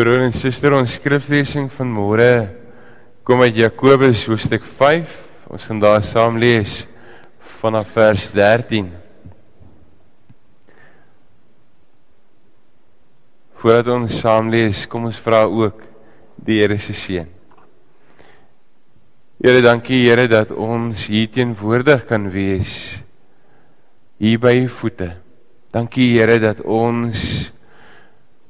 Broer en suster, ons skriflesing van môre kom uit Jakobus hoofstuk 5. Ons gaan daar saam lees vanaf vers 13. Voordat ons saam lees, kom ons vra ook die Here se seën. Here, dankie Here dat ons hier teenwoordig kan wees hier by u voete. Dankie Here dat ons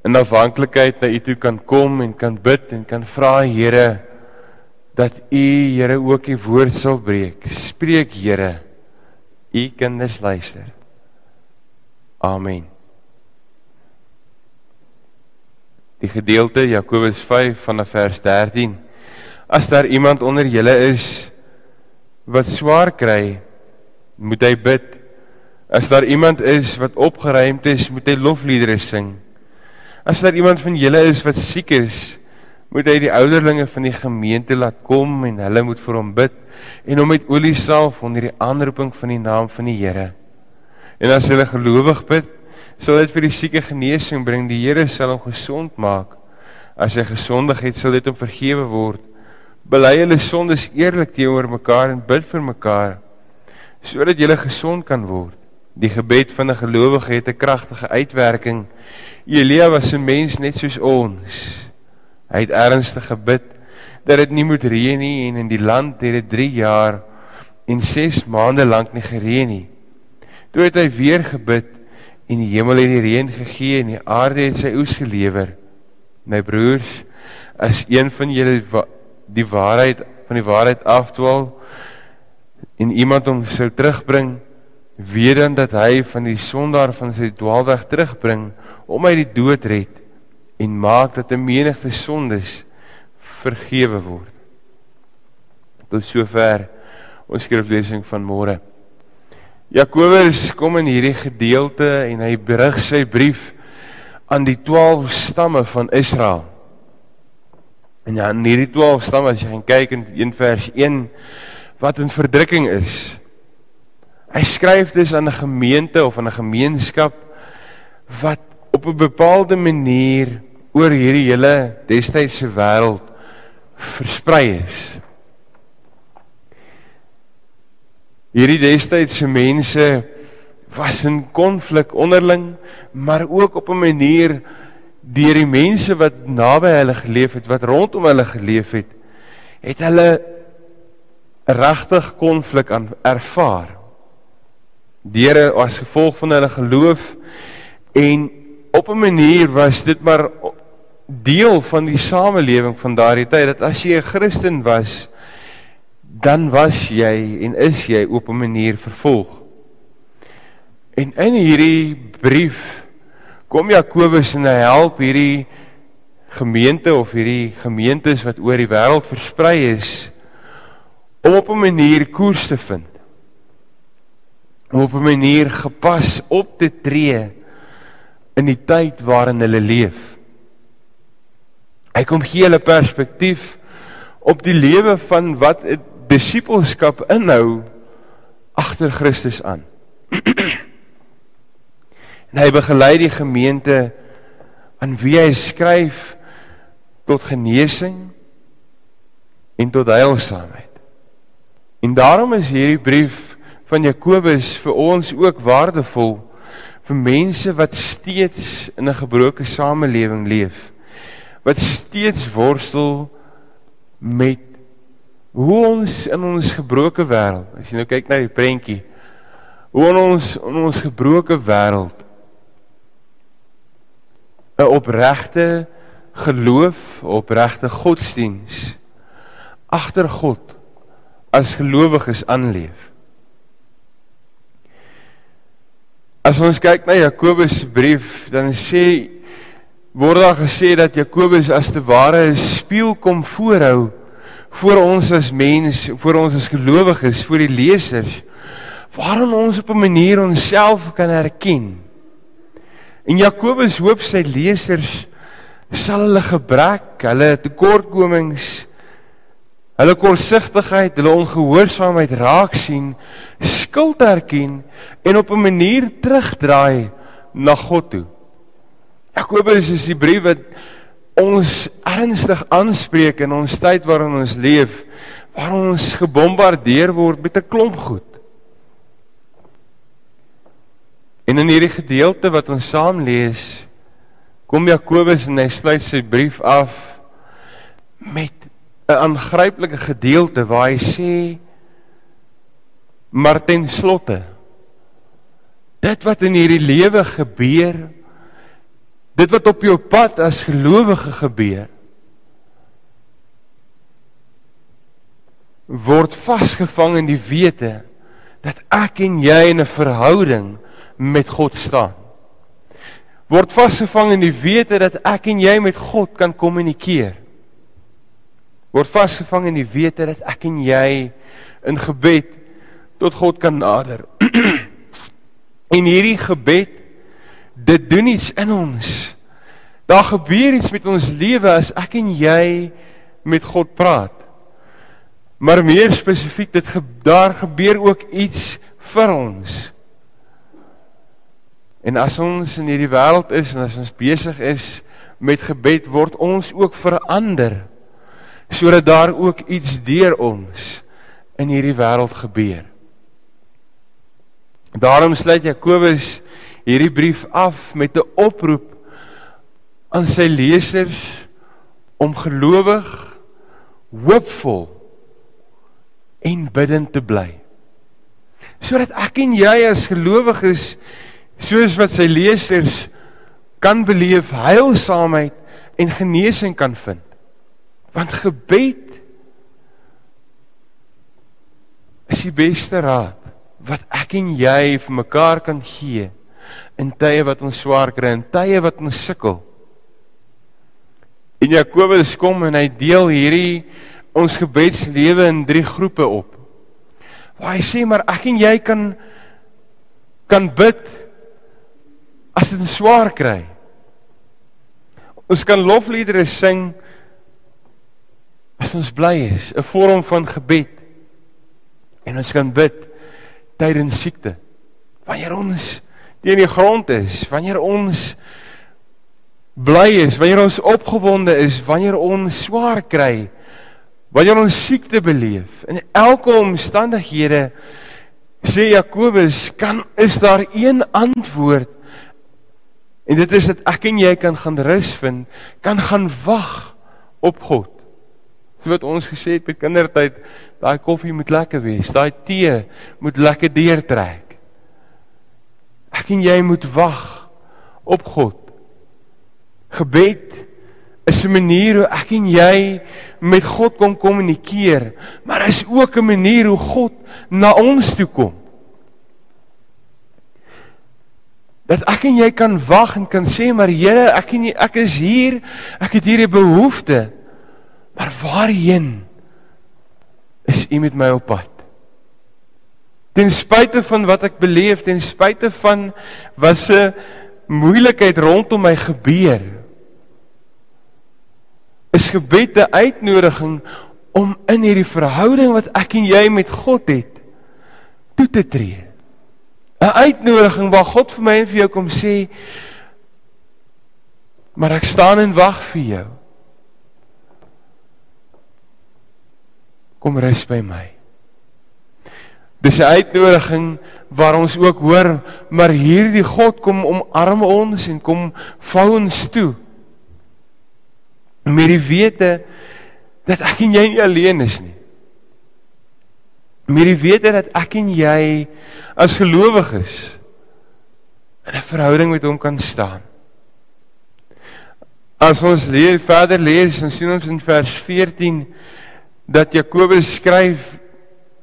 in afhanklikheid na U toe kan kom en kan bid en kan vra Here dat U Here ook U woord sal breek. Spreek Here. U kinders luister. Amen. Die gedeelte Jakobus 5 vanaf vers 13. As daar iemand onder julle is wat swaar kry, moet hy bid. As daar iemand is wat opgeruimd is, moet hy lofliedere sing. As daar iemand van julle is wat siek is, moet hy die ouderlinge van die gemeente laat kom en hulle moet vir hom bid en hom met olie salf onder die aanroeping van die naam van die Here. En as hulle gelowig bid, sal dit vir die sieke genesing bring. Die Here sal hom gesond maak. As hy gesondig het, sal dit hom vergewe word. Bely hulle sondes eerlik teenoor mekaar en bid vir mekaar sodat julle gesond kan word. Die gebed van 'n gelowige het 'n kragtige uitwerking. Elia was 'n mens net soos ons. Hy het ernstig gebid dat dit nie moet reën nie en in die land het dit 3 jaar en 6 maande lank nie gereën nie. Toe het hy weer gebid en die hemel het die reën gegee en die aarde het sy oes gelewer. My broers, as een van julle die waarheid van die waarheid afdwaal en iemand hom sou terugbring weet dan dat hy van die sondaar van sy dwaalweg terugbring om uit die dood red en maak dat 'n menigte sondes vergewe word. Tot sover ons skriflesing van môre. Jakobus kom in hierdie gedeelte en hy berig sy brief aan die 12 stamme van Israel. En ja, in hierdie 12 stamme as jy kyk in 1 vers 1 wat in verdrukking is, Hy skryf dus aan 'n gemeente of aan 'n gemeenskap wat op 'n bepaalde manier oor hierdie hele destydse wêreld versprei is. Hierdie destydse mense was in konflik onderling, maar ook op 'n manier deur die mense wat naby hulle geleef het, wat rondom hulle geleef het, het hulle regtig konflik aan ervaar deur as gevolg van hulle geloof en op 'n manier was dit maar deel van die samelewing van daardie tyd dat as jy 'n Christen was dan was jy en is jy op 'n manier vervolg. En in hierdie brief kom Jakobus en hy help hierdie gemeente of hierdie gemeentes wat oor die wêreld versprei is om op 'n manier koers te vind om op 'n manier gepas op te tree in die tyd waarin hulle leef. Hy kom gee hulle perspektief op die lewe van wat 'n disippelskap inhou agter Christus aan. en hy begelei die gemeente aan wie hy skryf tot genesing en tot heilsaamheid. En daarom is hierdie brief van Jakobus vir ons ook waardevol vir mense wat steeds in 'n gebroke samelewing leef. Wat steeds worstel met hoe ons in ons gebroke wêreld, as jy nou kyk na die prentjie, hoe in ons in ons gebroke wêreld 'n opregte geloof, opregte godsdiens agter God as gelowiges aanleef. As ons kyk na Jakobus se brief, dan sê word daar gesê dat Jakobus as te ware 'n spieël kom voorhou vir ons as mens, vir ons as gelowiges, vir die lesers, waarin ons op 'n manier onsself kan herken. En Jakobus hoop sy lesers sal hulle gebrek, hulle tekortkomings hulle korsigtigheid, hulle ongehoorsaamheid raak sien, skuld erken en op 'n manier terugdraai na God toe. Jakobus is die brief wat ons ernstig aanspreek in ons tyd waarin ons leef, waar ons gebombardeer word met 'n klomp goed. En in hierdie gedeelte wat ons saam lees, kom Jakobus en hy sluit sy brief af met 'n aangryplike gedeelte waar hy sê maar ten slotte dit wat in hierdie lewe gebeur dit wat op jou pad as gelowige gebeur word vasgevang in die wete dat ek en jy in 'n verhouding met God staan. Word vasgevang in die wete dat ek en jy met God kan kommunikeer word vasgevang in die wete dat ek en jy in gebed tot God kan nader. en hierdie gebed dit doen iets in ons. Daar gebeur iets met ons lewe as ek en jy met God praat. Maar meer spesifiek dit ge daar gebeur ook iets vir ons. En as ons in hierdie wêreld is en as ons besig is met gebed word ons ook verander sodat daar ook iets deur ons in hierdie wêreld gebeur. Daarom sluit Jakobus hierdie brief af met 'n oproep aan sy lesers om gelowig, hoopvol en bidtend te bly. Sodat ek en jy as gelowiges soos wat sy lesers kan beleef heilsaamheid en genesing kan vind. Want gebed is die beste raad wat ek en jy vir mekaar kan gee in tye wat ons swaar kry, in tye wat ons sukkel. En Jakobus kom en hy deel hierdie ons gebedslewe in drie groepe op. Waar hy sê maar ek en jy kan kan bid as dit swaar kry. Ons kan lofliedere sing as ons bly is, 'n vorm van gebed. En ons kan bid tydens siekte. Wanneer ons teen die grond is, wanneer ons bly is, wanneer ons opgewonde is, wanneer ons swaar kry, wanneer ons siekte beleef, in elke omstandighede sê Jakobus, kan is daar een antwoord. En dit is dat ek en jy kan gaan rus vind, kan gaan wag op God. Wat ons gesê het by kindertyd, daai koffie moet lekker wees, daai tee moet lekker deurtrek. Ek en jy moet wag op God. Gebed is 'n manier hoe ek en jy met God kon kommunikeer, maar is ook 'n manier hoe God na ons toe kom. Dat ek en jy kan wag en kan sê maar Here, ek en jy, ek is hier, ek het hierdie behoefte. Maar waarheen is U met my op pad? Ten spyte van wat ek beleef, ten spyte van wat se moeilikheid rondom my gebeur, is gebed 'n uitnodiging om in hierdie verhouding wat ek en jy met God het, toe te tree. 'n Uitnodiging waar God vir my en vir jou kom sê, maar ek staan en wag vir jou. Kom rus by my. Dis 'n uitnodiging waar ons ook hoor, maar hierdie God kom omarm ons en kom vou ons toe. Met die wete dat ek en jy nie alleen is nie. Met die wete dat ek en jy as gelowiges in 'n verhouding met hom kan staan. As ons leer verder lees, dan sien ons in vers 14 dat Jakobus skryf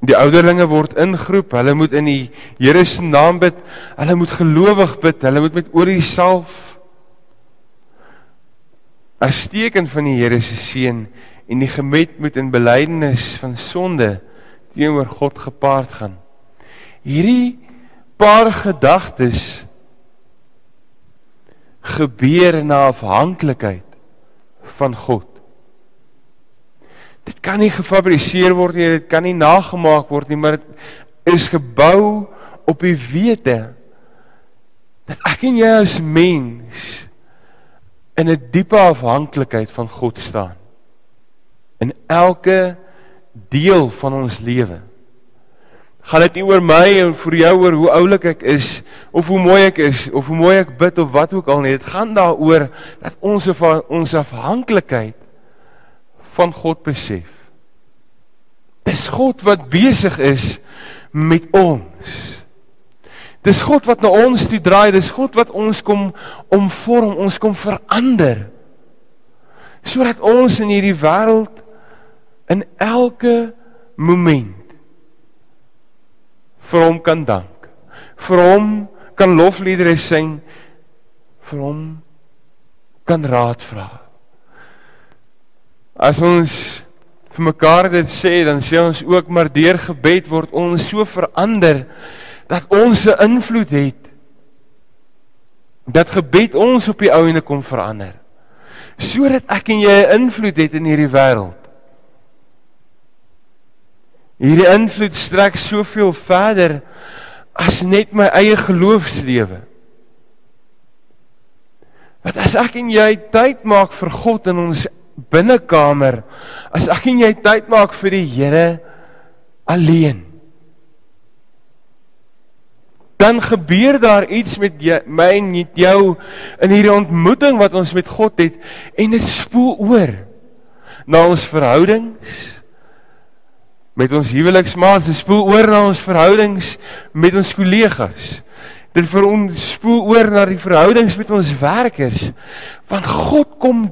die ouderlinge word ingeroep, hulle moet in die Here se naam bid, hulle moet gelowig bid, hulle moet met olie salf as teken van die Here se seën en die gebed moet in belydenis van sonde teenoor God gepaard gaan. Hierdie paar gedagtes gebeur na afhanklikheid van God. Dit kan nie gefabriseer word nie, dit kan nie nagemaak word nie, maar dit is gebou op die wete dat ek en jy as mens in 'n diepe afhanklikheid van God staan. In elke deel van ons lewe. Gaan dit nie oor my en vir jou oor hoe oulik ek is of hoe mooi ek is of hoe mooi ek bid of wat ook al nie. Dit gaan daaroor dat ons van ons afhanklikheid van God besef. Dis God wat besig is met ons. Dis God wat na ons toe draai, dis God wat ons kom omvorm, ons kom verander. Sodat ons in hierdie wêreld in elke moment vir hom kan dank. Vir hom kan lofliedere sing. Vir hom kan raad vra. As ons vir mekaar dit sê, dan sê ons ook maar deur gebed word ons so verander dat ons 'n invloed het. Dat gebed ons op die ou ende kom verander. Sodat ek en jy 'n invloed het in hierdie wêreld. Hierdie invloed strek soveel verder as net my eie geloofslewe. Wat as ek en jy tyd maak vir God in ons binnekamer, as ek en jy tyd maak vir die Here alleen, dan gebeur daar iets met jy, my en met jou in hierdie ontmoeting wat ons met God het en dit spoel oor na ons verhoudings met ons huweliksmaats, dit spoel oor na ons verhoudings met ons kollegas. Dit vir ons spoel oor na die verhoudings met ons werkers. Want God kom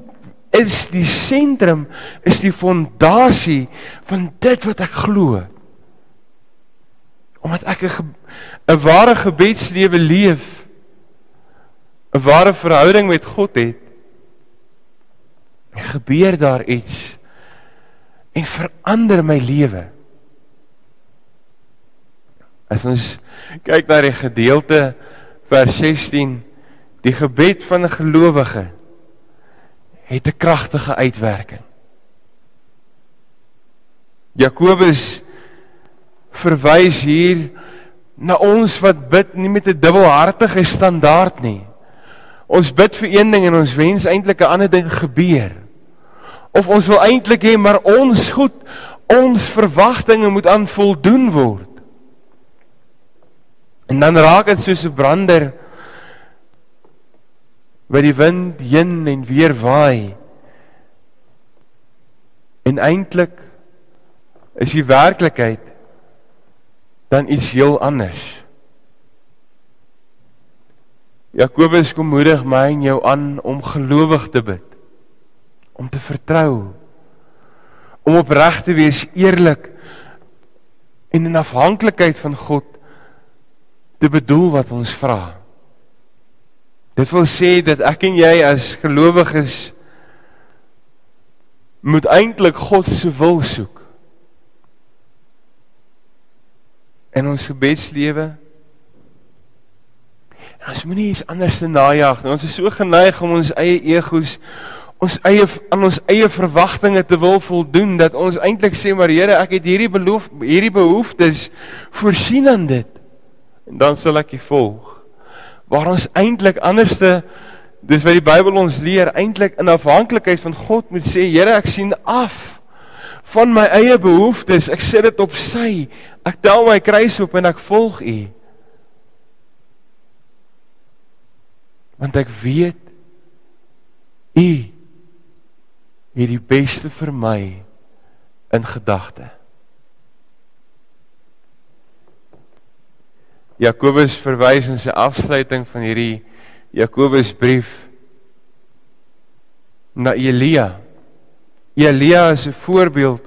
is die sentrum, is die fondasie van dit wat ek glo. Omdat ek 'n 'n ware gebedslewe leef, 'n ware verhouding met God het, gebeur daar iets en verander my lewe. As ons kyk na die gedeelte vers 16, die gebed van 'n gelowige het 'n kragtige uitwerking. Jakobus verwys hier na ons wat bid nie met 'n dubbelhartige standaard nie. Ons bid vir een ding en ons wens eintlik 'n ander ding gebeur. Of ons wil eintlik hê maar ons goed, ons verwagtinge moet aan voldoen word. En dan raak dit soos 'n brander wat die wind heen en weer waai. En eintlik is die werklikheid dan iets heel anders. Jakobus kom moedig my en jou aan om gelowig te bid. Om te vertrou. Om opreg te wees, eerlik en in afhanklikheid van God te bedoel wat ons vra. Dit wil sê dat ek en jy as gelowiges moet eintlik God se wil soek. In ons gebedslewe Ons moenie iets anders te najag nie. Ons is so geneig om ons eie egos, ons eie aan ons eie verwagtinge te wil voldoen dat ons eintlik sê maar Here, ek het hierdie beloof, hierdie behoeftes voorsien aan dit en dan sal ek u volg. Waar ons eintlik anderste dis wat die Bybel ons leer, eintlik in afhanklikheid van God moet sê, Here, ek sien af van my eie behoeftes. Ek sit dit op sy. Ek tel my kruis op en ek volg u. Want ek weet u het die beste vir my in gedagte. Jakobus verwys in sy afsluiting van hierdie Jakobusbrief na Elia. Elia is 'n voorbeeld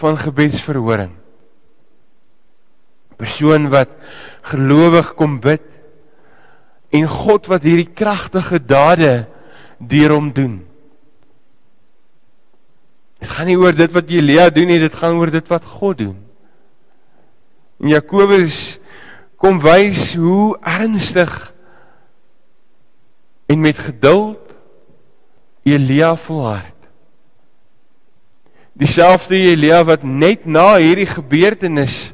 van gebedsverhoring. Persoon wat gelowig kom bid en God wat hierdie kragtige dade deur hom doen. Dit gaan nie oor dit wat Elia doen nie, dit gaan oor dit wat God doen. En Jakobus kom wys hoe ernstig en met geduld Elia volhard. Dieselfde Elia wat net na hierdie gebeurtenis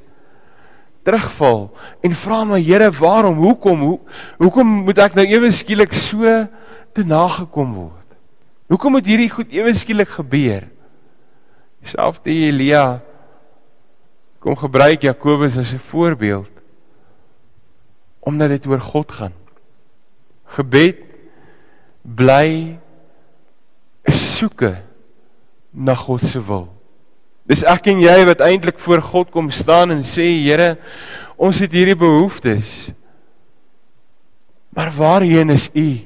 terugval en vra my Here, waarom? Hoekom? Hoe hoekom moet ek nou ewe skielik so te nagekom word? Hoekom moet hierdie goed ewe skielik gebeur? Selfs die Elia kom gebruik Jakobus as 'n voorbeeld omdat dit oor God gaan. Gebed bly 'n soeke na God se wil. Dis ek en jy wat eintlik voor God kom staan en sê Here, ons het hierdie behoeftes. Maar waarheen is U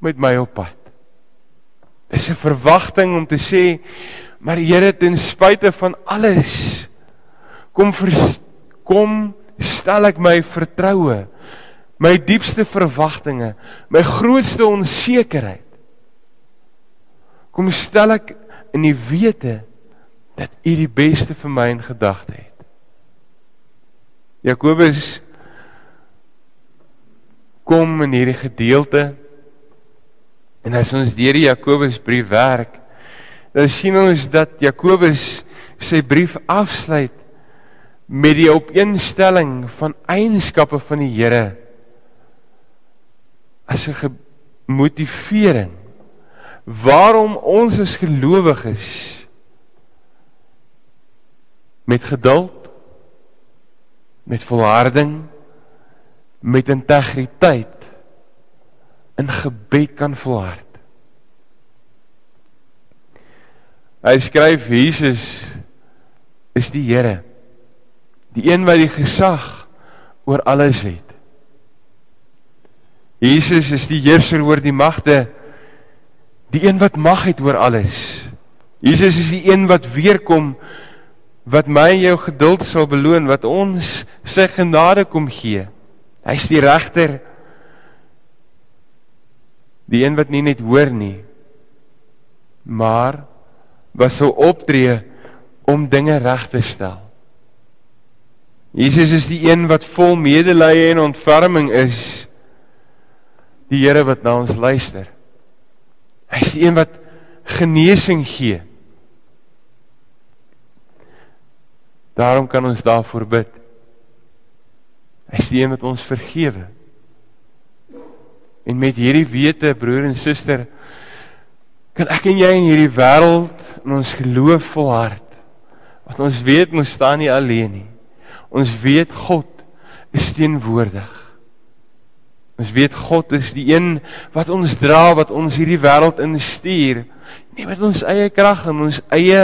met my op pad? Dis 'n verwagting om te sê, maar Here, ten spyte van alles, kom kom stel ek my vertroue, my diepste verwagtinge, my grootste onsekerheid. Kom stel ek in die wete dat U die beste vir my in gedagte het. Jakobus kom in hierdie gedeelte en as ons deur die Jakobusbrief werk, dan sien ons dat Jakobus sy brief afsluit met die opeenstelling van eienskappe van die Here as 'n motivering waarom ons as gelowiges met geduld met volharding met integriteit in gebed kan volhard. Hy skryf Jesus is die Here. Die een wat die gesag oor alles het. Jesus is die heerser oor die magte. Die een wat mag het oor alles. Jesus is die een wat weer kom wat my en jou geduld sal beloon wat ons sy genade kom gee. Hy's die regter. Die een wat nie net hoor nie, maar wat sou optree om dinge reg te stel. Jesus is die een wat vol medelee en ontferming is. Die Here wat na ons luister. Hy's die een wat genesing gee. Daarom kan ons daarvoor bid. Hy is die een wat ons vergewe. En met hierdie wete, broer en suster, kan ek en jy in hierdie wêreld in ons geloof volhard. Want ons weet ons staan nie alleen nie. Ons weet God is teenwoordig. Ons weet God is die een wat ons dra, wat ons hierdie wêreld instuur, nie met ons eie krag en ons eie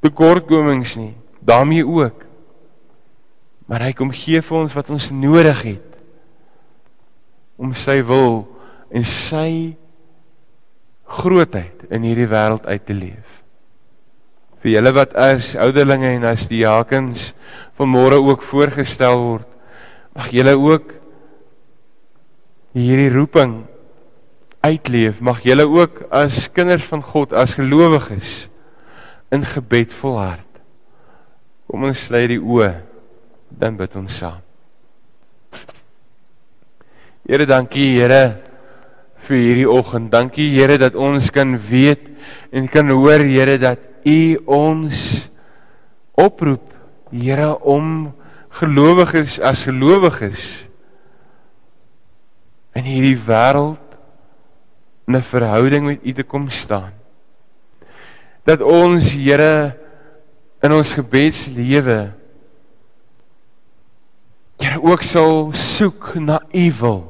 tekortkomings nie, daarmee ook. Maar hy kom gee vir ons wat ons nodig het om sy wil en sy grootheid in hierdie wêreld uit te leef. Vir julle wat as ouderlinge en as diakens vanmôre ook voorgestel word, mag julle ook hierdie roeping uitleef. Mag julle ook as kinders van God, as gelowiges in gebed volhard. Kom ons sluit die oë dan bid ons saam. Here, dankie Here vir hierdie oggend. Dankie Here dat ons kan weet en kan hoor Here dat U ons oproep Here om gelowiges as gelowiges in hierdie wêreld 'n verhouding met U te kom staan dat ons Here in ons gebedslewe Here ook sal soek na U wil.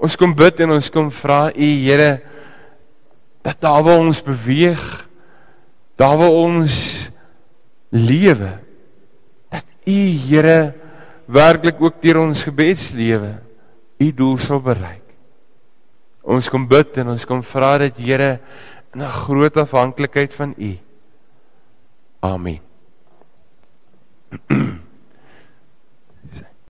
Ons kom bid en ons kom vra U Here dat daar waar ons beweeg, daar waar ons lewe, dat U Here werklik ook deur ons gebedslewe U doel sal bereik. Ons kom bid en ons kom vra dat Here in 'n groot afhanklikheid van U. Amen.